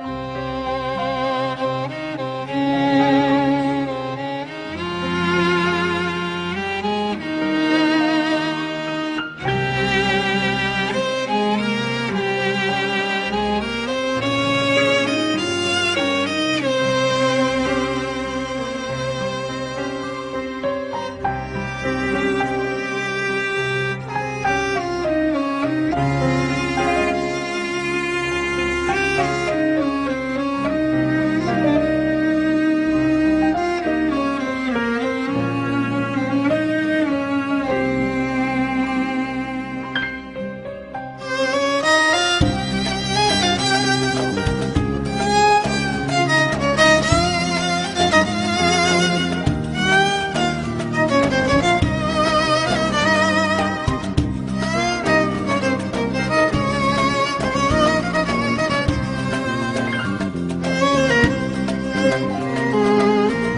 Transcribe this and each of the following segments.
Bye.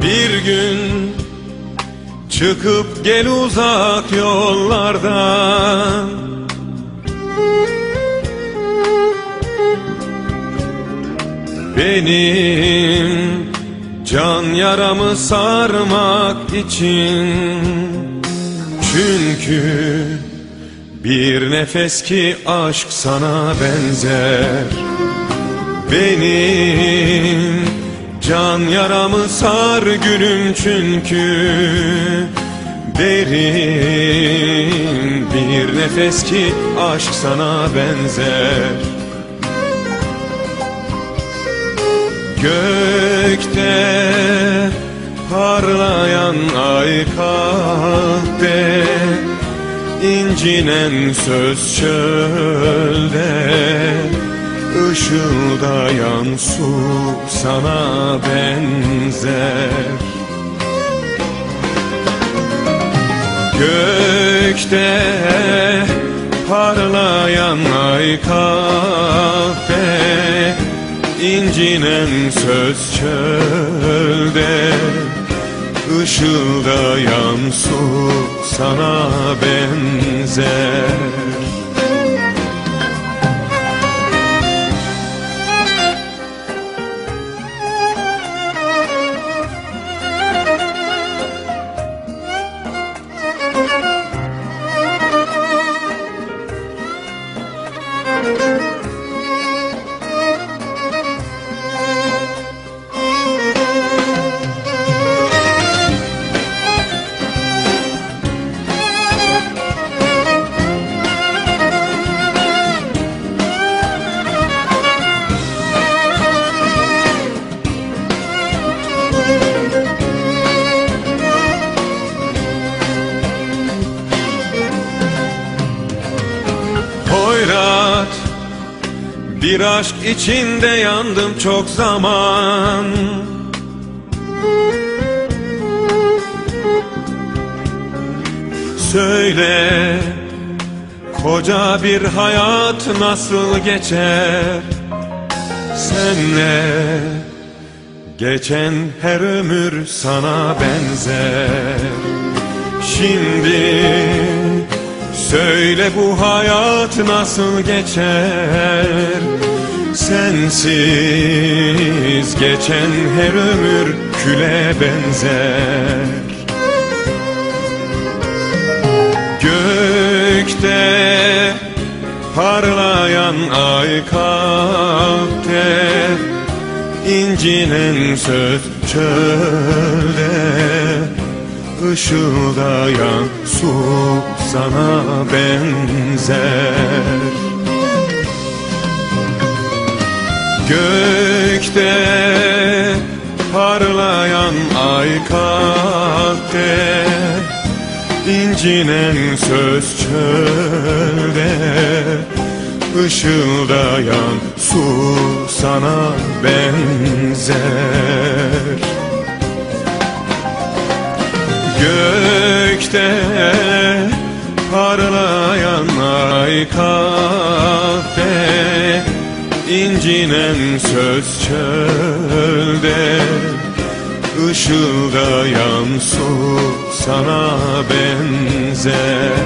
Bir gün çıkıp gel uzak yollardan. Benim can yaramı sarmak için. Çünkü bir nefes ki aşk sana benzer. Benim can yaramı sar gülüm çünkü Derin bir nefes ki aşk sana benzer. Gökte parlayan ay kahve incinen söz çölde Işıldayan su sana benzer. Gökte parlayan ay kahve incinen söz çölde. Işıldayan su sana benzer Hoyrat Bir aşk içinde yandım çok zaman. Söyle Koca bir hayat nasıl geçer? Senle Geçen her ömür sana benzer. Şimdi Söyle bu hayat nasıl geçer? Sensiz geçen her ömür küle benzer. Gökte parlayan ay kalpte incinen söz çölde Işıldayan su sana benzer. Gökte parlayan ay kalpte incinen söz çölde Işıldayan su sana benzer. Gökte ay kahve incinen söz çölde. Işıldayan su sana benzer